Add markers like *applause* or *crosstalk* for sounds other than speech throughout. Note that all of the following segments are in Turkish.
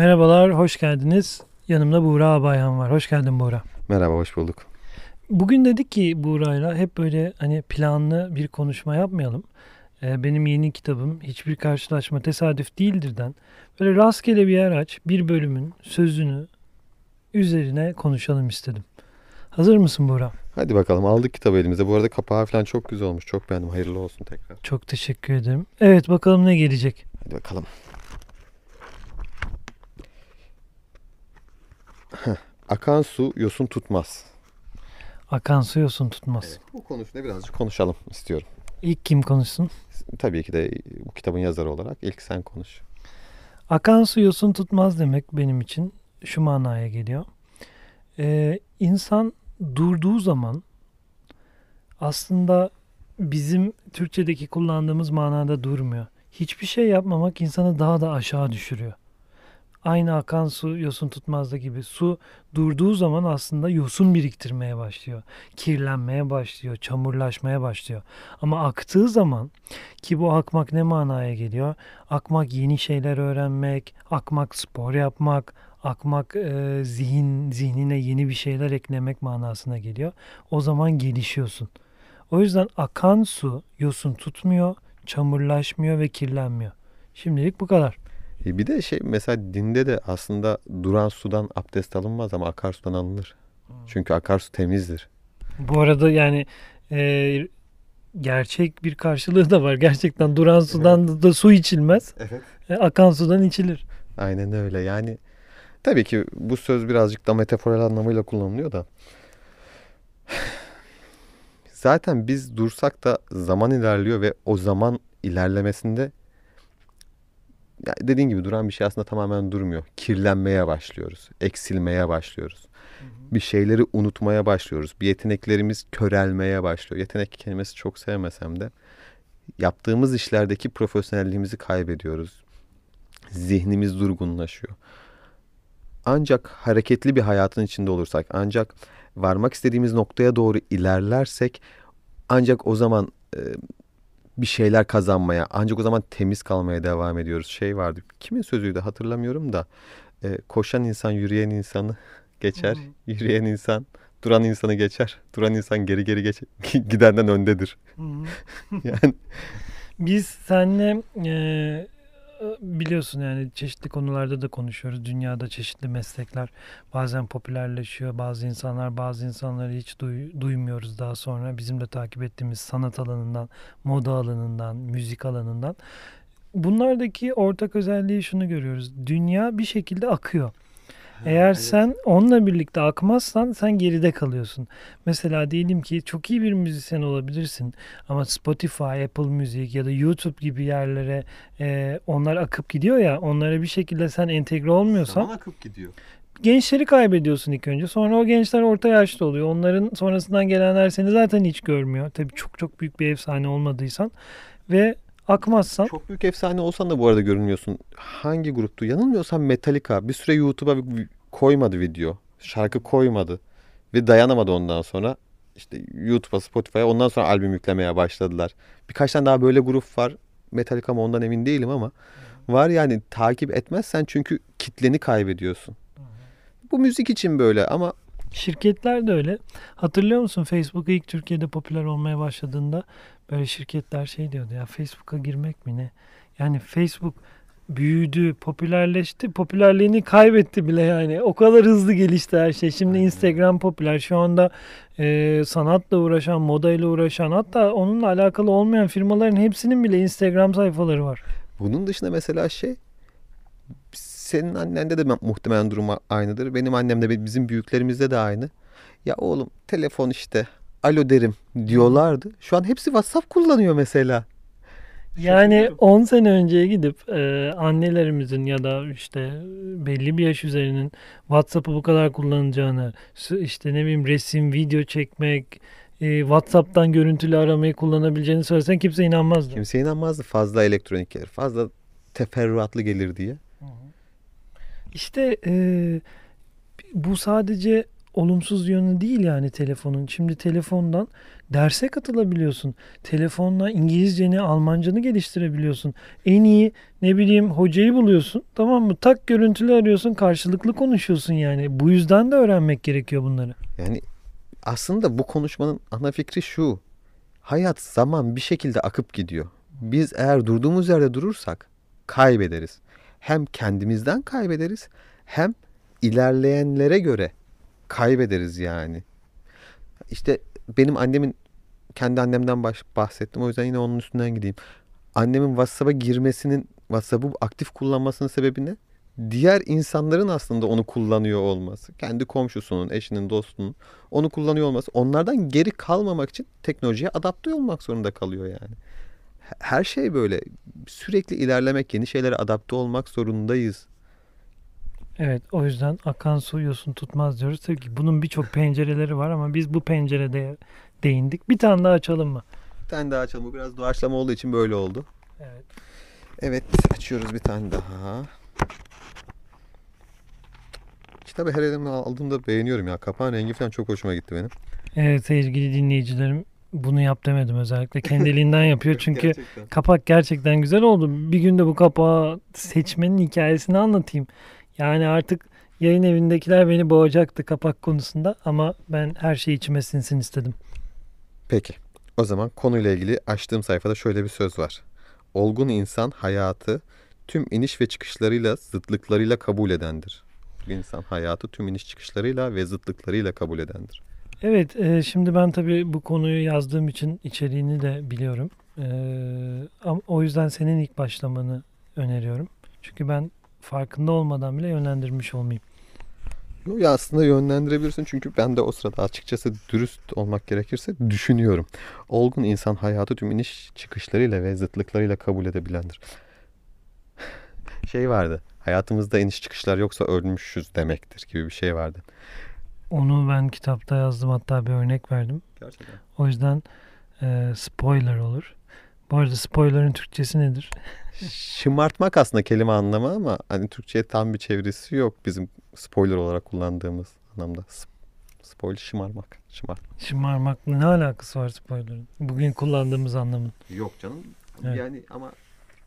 Merhabalar, hoş geldiniz. Yanımda Buğra Bayhan var. Hoş geldin Buğra. Merhaba, hoş bulduk. Bugün dedik ki Buğra'yla hep böyle hani planlı bir konuşma yapmayalım. Ee, benim yeni kitabım Hiçbir Karşılaşma Tesadüf Değildir'den böyle rastgele bir yer aç, bir bölümün sözünü üzerine konuşalım istedim. Hazır mısın Buğra? Hadi bakalım aldık kitabı elimize. Bu arada kapağı falan çok güzel olmuş. Çok beğendim. Hayırlı olsun tekrar. Çok teşekkür ederim. Evet bakalım ne gelecek. Hadi bakalım. Akan su yosun tutmaz. Akan su yosun tutmaz. Evet, bu konusunda birazcık konuşalım istiyorum. İlk kim konuşsun? Tabii ki de bu kitabın yazarı olarak ilk sen konuş. Akan su yosun tutmaz demek benim için şu manaya geliyor. Ee, insan durduğu zaman aslında bizim Türkçedeki kullandığımız manada durmuyor. Hiçbir şey yapmamak insanı daha da aşağı düşürüyor. Aynı akan su yosun tutmazda gibi su durduğu zaman aslında yosun biriktirmeye başlıyor. Kirlenmeye başlıyor, çamurlaşmaya başlıyor. Ama aktığı zaman ki bu akmak ne manaya geliyor? Akmak yeni şeyler öğrenmek, akmak spor yapmak, akmak e, zihin zihnine yeni bir şeyler eklemek manasına geliyor. O zaman gelişiyorsun. O yüzden akan su yosun tutmuyor, çamurlaşmıyor ve kirlenmiyor. Şimdilik bu kadar. E bir de şey mesela dinde de aslında duran sudan abdest alınmaz ama akarsudan alınır. Çünkü akarsu temizdir. Bu arada yani e, gerçek bir karşılığı da var. Gerçekten duran sudan evet. da su içilmez. Evet. E, akan sudan içilir. Aynen öyle. Yani tabii ki bu söz birazcık da metaforal anlamıyla kullanılıyor da. *sighs* Zaten biz dursak da zaman ilerliyor ve o zaman ilerlemesinde dediğin gibi duran bir şey aslında tamamen durmuyor. Kirlenmeye başlıyoruz. Eksilmeye başlıyoruz. Hı hı. Bir şeyleri unutmaya başlıyoruz. Bir yeteneklerimiz körelmeye başlıyor. Yetenek kelimesi çok sevmesem de yaptığımız işlerdeki profesyonelliğimizi kaybediyoruz. Zihnimiz durgunlaşıyor. Ancak hareketli bir hayatın içinde olursak, ancak varmak istediğimiz noktaya doğru ilerlersek ancak o zaman e, bir şeyler kazanmaya ancak o zaman temiz kalmaya devam ediyoruz. Şey vardı kimin sözüydü hatırlamıyorum da e, koşan insan yürüyen insanı *laughs* geçer. Hmm. Yürüyen insan duran insanı geçer. Duran insan geri geri geç *laughs* gidenden öndedir. Hmm. *laughs* yani biz seninle e, biliyorsun yani çeşitli konularda da konuşuyoruz. Dünyada çeşitli meslekler bazen popülerleşiyor. Bazı insanlar bazı insanları hiç duy, duymuyoruz daha sonra. Bizim de takip ettiğimiz sanat alanından, moda alanından, müzik alanından. Bunlardaki ortak özelliği şunu görüyoruz. Dünya bir şekilde akıyor. Eğer evet. sen onunla birlikte akmazsan sen geride kalıyorsun. Mesela diyelim ki çok iyi bir müzisyen olabilirsin ama Spotify, Apple Music ya da YouTube gibi yerlere e, onlar akıp gidiyor ya onlara bir şekilde sen entegre olmuyorsan Zaman akıp gidiyor. Gençleri kaybediyorsun ilk önce. Sonra o gençler orta yaşta oluyor. Onların sonrasından gelenler seni zaten hiç görmüyor. Tabii çok çok büyük bir efsane olmadıysan ve akmazsan. Çok büyük efsane olsan da bu arada görünmüyorsun. Hangi gruptu? Yanılmıyorsam Metallica. Bir süre YouTube'a koymadı video. Şarkı koymadı. Ve dayanamadı ondan sonra. İşte YouTube'a, Spotify'a ondan sonra albüm yüklemeye başladılar. Birkaç tane daha böyle grup var. Metallica mı ondan emin değilim ama. Var yani takip etmezsen çünkü kitleni kaybediyorsun. Bu müzik için böyle ama Şirketler de öyle. Hatırlıyor musun Facebook ilk Türkiye'de popüler olmaya başladığında böyle şirketler şey diyordu ya Facebook'a girmek mi ne? Yani Facebook büyüdü, popülerleşti. Popülerliğini kaybetti bile yani. O kadar hızlı gelişti her şey. Şimdi Instagram popüler. Şu anda e, sanatla uğraşan, modayla uğraşan hatta onunla alakalı olmayan firmaların hepsinin bile Instagram sayfaları var. Bunun dışında mesela şey senin annende de muhtemelen durum aynıdır. Benim annemde bizim büyüklerimizde de aynı. Ya oğlum telefon işte alo derim diyorlardı. Şu an hepsi WhatsApp kullanıyor mesela. Yani 10 sene önceye gidip e, annelerimizin ya da işte belli bir yaş üzerinin WhatsApp'ı bu kadar kullanacağını, işte ne bileyim resim, video çekmek, e, WhatsApp'tan görüntülü aramayı kullanabileceğini söylesen kimse inanmazdı. Kimse inanmazdı. Fazla elektronik gelir, fazla teferruatlı gelir diye. İşte e, bu sadece olumsuz yönü değil yani telefonun. Şimdi telefondan Derse katılabiliyorsun. Telefonla İngilizceni, Almancanı geliştirebiliyorsun. En iyi ne bileyim hocayı buluyorsun. Tamam mı? Tak görüntülü arıyorsun. Karşılıklı konuşuyorsun yani. Bu yüzden de öğrenmek gerekiyor bunları. Yani aslında bu konuşmanın ana fikri şu. Hayat zaman bir şekilde akıp gidiyor. Biz eğer durduğumuz yerde durursak kaybederiz. Hem kendimizden kaybederiz hem ilerleyenlere göre kaybederiz yani. İşte benim annemin kendi annemden bahsettim. O yüzden yine onun üstünden gideyim. Annemin WhatsApp'a girmesinin, WhatsApp'ı aktif kullanmasının sebebi ne? Diğer insanların aslında onu kullanıyor olması. Kendi komşusunun, eşinin, dostunun onu kullanıyor olması. Onlardan geri kalmamak için teknolojiye adapte olmak zorunda kalıyor yani. Her şey böyle. Sürekli ilerlemek, yeni şeylere adapte olmak zorundayız. Evet o yüzden akan su yosun tutmaz diyoruz. Tabii ki bunun birçok pencereleri var ama biz bu pencerede değindik. Bir tane daha açalım mı? Bir tane daha açalım. Bu biraz doğaçlama olduğu için böyle oldu. Evet. Evet açıyoruz bir tane daha. Kitabı her elimden aldığımda beğeniyorum ya. Kapağın rengi falan çok hoşuma gitti benim. Evet sevgili dinleyicilerim bunu yap demedim özellikle. Kendiliğinden yapıyor *laughs* çünkü Gerçekten. kapak gerçekten güzel oldu. Bir günde bu kapağı seçmenin hikayesini anlatayım. Yani artık yayın evindekiler beni boğacaktı kapak konusunda ama ben her şey içime sinsin istedim. Peki. O zaman konuyla ilgili açtığım sayfada şöyle bir söz var. Olgun insan hayatı tüm iniş ve çıkışlarıyla zıtlıklarıyla kabul edendir. Bir insan hayatı tüm iniş çıkışlarıyla ve zıtlıklarıyla kabul edendir. Evet, e, şimdi ben tabii bu konuyu yazdığım için içeriğini de biliyorum. E, o yüzden senin ilk başlamanı öneriyorum. Çünkü ben farkında olmadan bile yönlendirmiş olmayayım. Ya aslında yönlendirebilirsin çünkü ben de o sırada açıkçası dürüst olmak gerekirse düşünüyorum. Olgun insan hayatı tüm iniş çıkışlarıyla ve zıtlıklarıyla kabul edebilendir. Şey vardı. Hayatımızda iniş çıkışlar yoksa ölmüşüz demektir gibi bir şey vardı. Onu ben kitapta yazdım hatta bir örnek verdim. Gerçekten. O yüzden e, spoiler olur. Bu arada spoiler'ın Türkçesi nedir? *laughs* Şımartmak aslında kelime anlamı ama hani Türkçe'ye tam bir çevirisi yok bizim spoiler olarak kullandığımız anlamda. S- Spoiler şımarmak. Şımartmak. Şımarmakla ne alakası var spoiler'ın? Bugün kullandığımız anlamın. Yok canım. Evet. Yani ama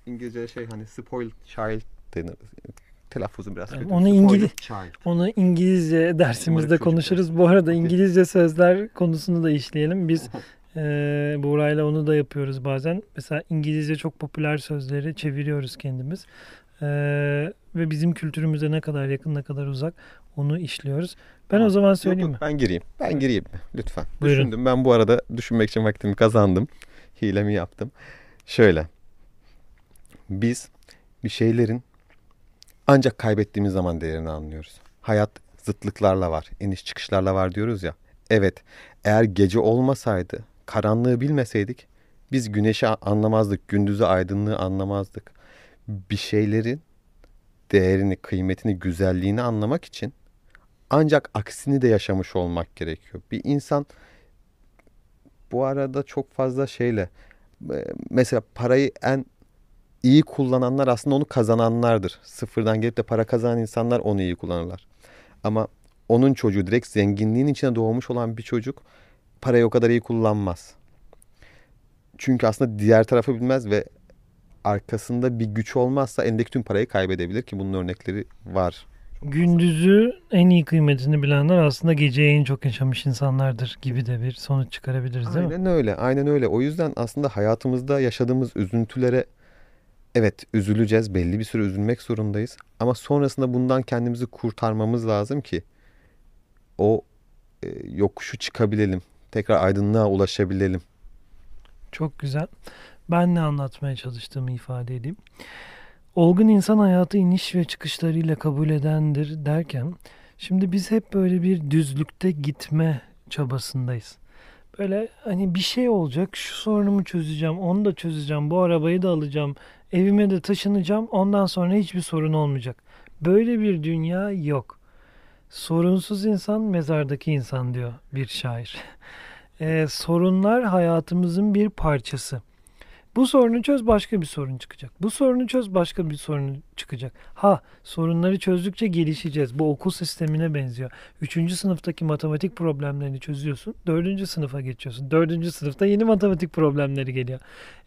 İngilizce şey hani spoiled child denir. Telaffuzu biraz kötü. onu İngiliz-. Onu İngilizce dersimizde konuşuruz. Bu arada. İngilizce sözler konusunu da işleyelim. Biz *laughs* e, Buğra'yla onu da yapıyoruz bazen. Mesela İngilizce çok popüler sözleri çeviriyoruz kendimiz. E, ve bizim kültürümüze ne kadar yakın ne kadar uzak onu işliyoruz. Ben o Tamam. zaman söyleyeyim yok, mi? ben gireyim. Ben gireyim? Lütfen. Buyurun. Düşündüm. Ben bu arada düşünmek için vaktimi kazandım. Hilemi yaptım. Şöyle. Biz bir şeylerin ancak kaybettiğimiz zaman değerini anlıyoruz. Hayat zıtlıklarla var, iniş çıkışlarla var diyoruz ya. Evet, eğer gece olmasaydı, karanlığı bilmeseydik biz güneşi anlamazdık, gündüzü aydınlığı anlamazdık. Bir şeylerin değerini, kıymetini, güzelliğini anlamak için ancak aksini de yaşamış olmak gerekiyor. Bir insan bu arada çok fazla şeyle e, mesela parayı en iyi kullananlar aslında onu kazananlardır. Sıfırdan gelip de para kazanan insanlar onu iyi kullanırlar. Ama onun çocuğu direkt zenginliğin içine doğmuş olan bir çocuk parayı o kadar iyi kullanmaz. Çünkü aslında diğer tarafı bilmez ve arkasında bir güç olmazsa elindeki tüm parayı kaybedebilir ki bunun örnekleri var. Gündüzü en iyi kıymetini bilenler aslında geceyi en çok yaşamış insanlardır gibi de bir sonuç çıkarabiliriz değil mi? Aynen öyle, aynen öyle. O yüzden aslında hayatımızda yaşadığımız üzüntülere evet üzüleceğiz, belli bir süre üzülmek zorundayız. Ama sonrasında bundan kendimizi kurtarmamız lazım ki o e, yokuşu çıkabilelim, tekrar aydınlığa ulaşabilelim. Çok güzel. Ben ne anlatmaya çalıştığımı ifade edeyim. Olgun insan hayatı iniş ve çıkışlarıyla kabul edendir derken şimdi biz hep böyle bir düzlükte gitme çabasındayız. Böyle hani bir şey olacak, şu sorunumu çözeceğim, onu da çözeceğim, bu arabayı da alacağım, evime de taşınacağım, ondan sonra hiçbir sorun olmayacak. Böyle bir dünya yok. Sorunsuz insan mezardaki insan diyor bir şair. *laughs* Ee, sorunlar hayatımızın bir parçası. Bu sorunu çöz başka bir sorun çıkacak. Bu sorunu çöz başka bir sorun çıkacak. Ha sorunları çözdükçe gelişeceğiz. Bu okul sistemine benziyor. Üçüncü sınıftaki matematik problemlerini çözüyorsun. Dördüncü sınıfa geçiyorsun. Dördüncü sınıfta yeni matematik problemleri geliyor.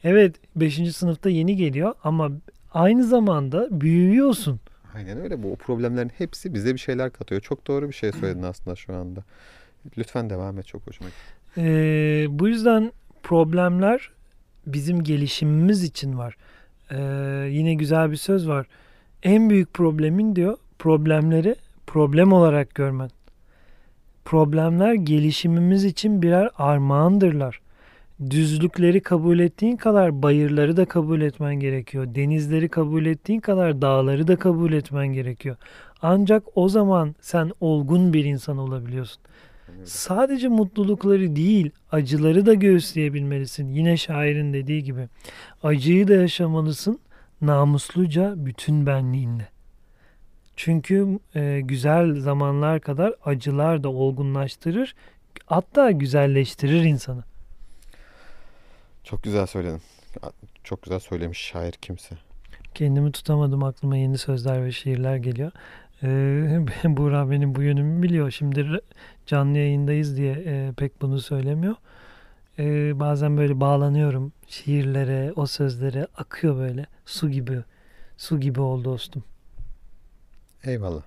Evet beşinci sınıfta yeni geliyor ama aynı zamanda büyüyorsun. Aynen öyle. Bu problemlerin hepsi bize bir şeyler katıyor. Çok doğru bir şey söyledin *clears throat* aslında şu anda. Lütfen devam et. Çok hoşuma gitti. Ee, bu yüzden problemler bizim gelişimimiz için var. Ee, yine güzel bir söz var. En büyük problemin diyor problemleri problem olarak görmen. Problemler gelişimimiz için birer armağandırlar. Düzlükleri kabul ettiğin kadar bayırları da kabul etmen gerekiyor. Denizleri kabul ettiğin kadar dağları da kabul etmen gerekiyor. Ancak o zaman sen olgun bir insan olabiliyorsun. Sadece mutlulukları değil, acıları da göğüsleyebilmelisin. Yine şairin dediği gibi. Acıyı da yaşamalısın namusluca bütün benliğinle. Çünkü e, güzel zamanlar kadar acılar da olgunlaştırır, hatta güzelleştirir insanı. Çok güzel söyledin. Çok güzel söylemiş şair kimse. Kendimi tutamadım aklıma yeni sözler ve şiirler geliyor. Ee, *laughs* Buğra benim bu yönümü biliyor. Şimdi canlı yayındayız diye e, pek bunu söylemiyor. Ee, bazen böyle bağlanıyorum şiirlere, o sözlere akıyor böyle su gibi. Su gibi oldu dostum. Eyvallah.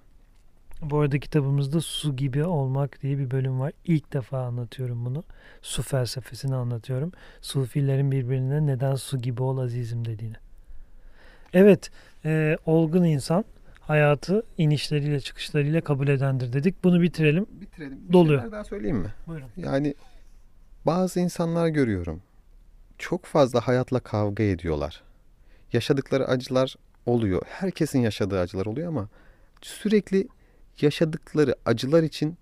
Bu arada kitabımızda su gibi olmak diye bir bölüm var. İlk defa anlatıyorum bunu. Su felsefesini anlatıyorum. Sufilerin birbirine neden su gibi ol azizim dediğini. Evet, e, olgun insan hayatı inişleriyle çıkışlarıyla kabul edendir dedik. Bunu bitirelim. Bitirelim. Bir Doluyor. daha söyleyeyim mi? Buyurun. Yani bazı insanlar görüyorum. Çok fazla hayatla kavga ediyorlar. Yaşadıkları acılar oluyor. Herkesin yaşadığı acılar oluyor ama sürekli yaşadıkları acılar için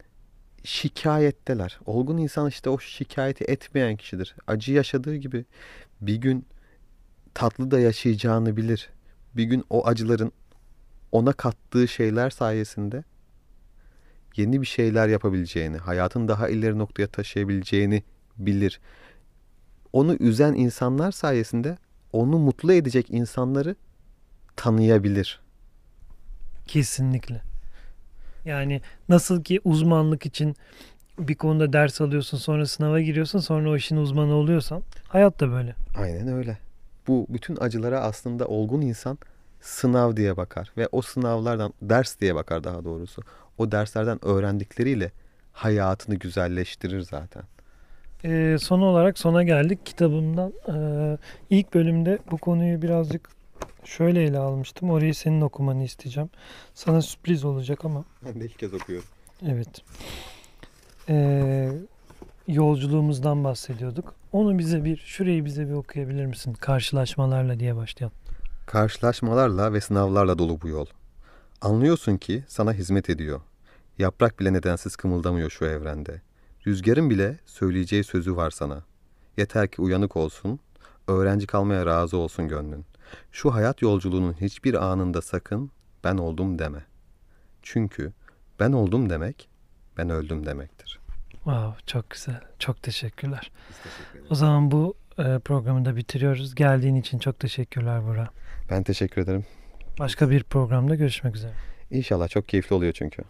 şikayetteler. Olgun insan işte o şikayeti etmeyen kişidir. Acı yaşadığı gibi bir gün tatlı da yaşayacağını bilir. Bir gün o acıların ona kattığı şeyler sayesinde yeni bir şeyler yapabileceğini, hayatın daha ileri noktaya taşıyabileceğini bilir. Onu üzen insanlar sayesinde onu mutlu edecek insanları tanıyabilir. Kesinlikle. Yani nasıl ki uzmanlık için bir konuda ders alıyorsun sonra sınava giriyorsun sonra o işin uzmanı oluyorsan hayat da böyle. Aynen öyle. Bu bütün acılara aslında olgun insan sınav diye bakar ve o sınavlardan ders diye bakar daha doğrusu. O derslerden öğrendikleriyle hayatını güzelleştirir zaten. Ee, son olarak sona geldik kitabımdan. Ee, ilk bölümde bu konuyu birazcık şöyle ele almıştım. Orayı senin okumanı isteyeceğim. Sana sürpriz olacak ama. *laughs* Ben de ilk kez okuyorum. Evet. Ee, yolculuğumuzdan bahsediyorduk. Onu bize bir, şurayı bize bir okuyabilir misin? Karşılaşmalarla diye başlayalım. Karşılaşmalarla ve sınavlarla dolu bu yol. Anlıyorsun ki sana hizmet ediyor. Yaprak bile nedensiz kımıldamıyor şu evrende. Rüzgarın bile söyleyeceği sözü var sana. Yeter ki uyanık olsun, öğrenci kalmaya razı olsun gönlün. Şu hayat yolculuğunun hiçbir anında sakın ben oldum deme. Çünkü ben oldum demek, ben öldüm demektir. Wow, çok güzel. Çok teşekkürler. O zaman bu e, programı da bitiriyoruz. Geldiğin için çok teşekkürler Burak. Ben teşekkür ederim. Başka bir programda görüşmek üzere. İnşallah çok keyifli oluyor çünkü.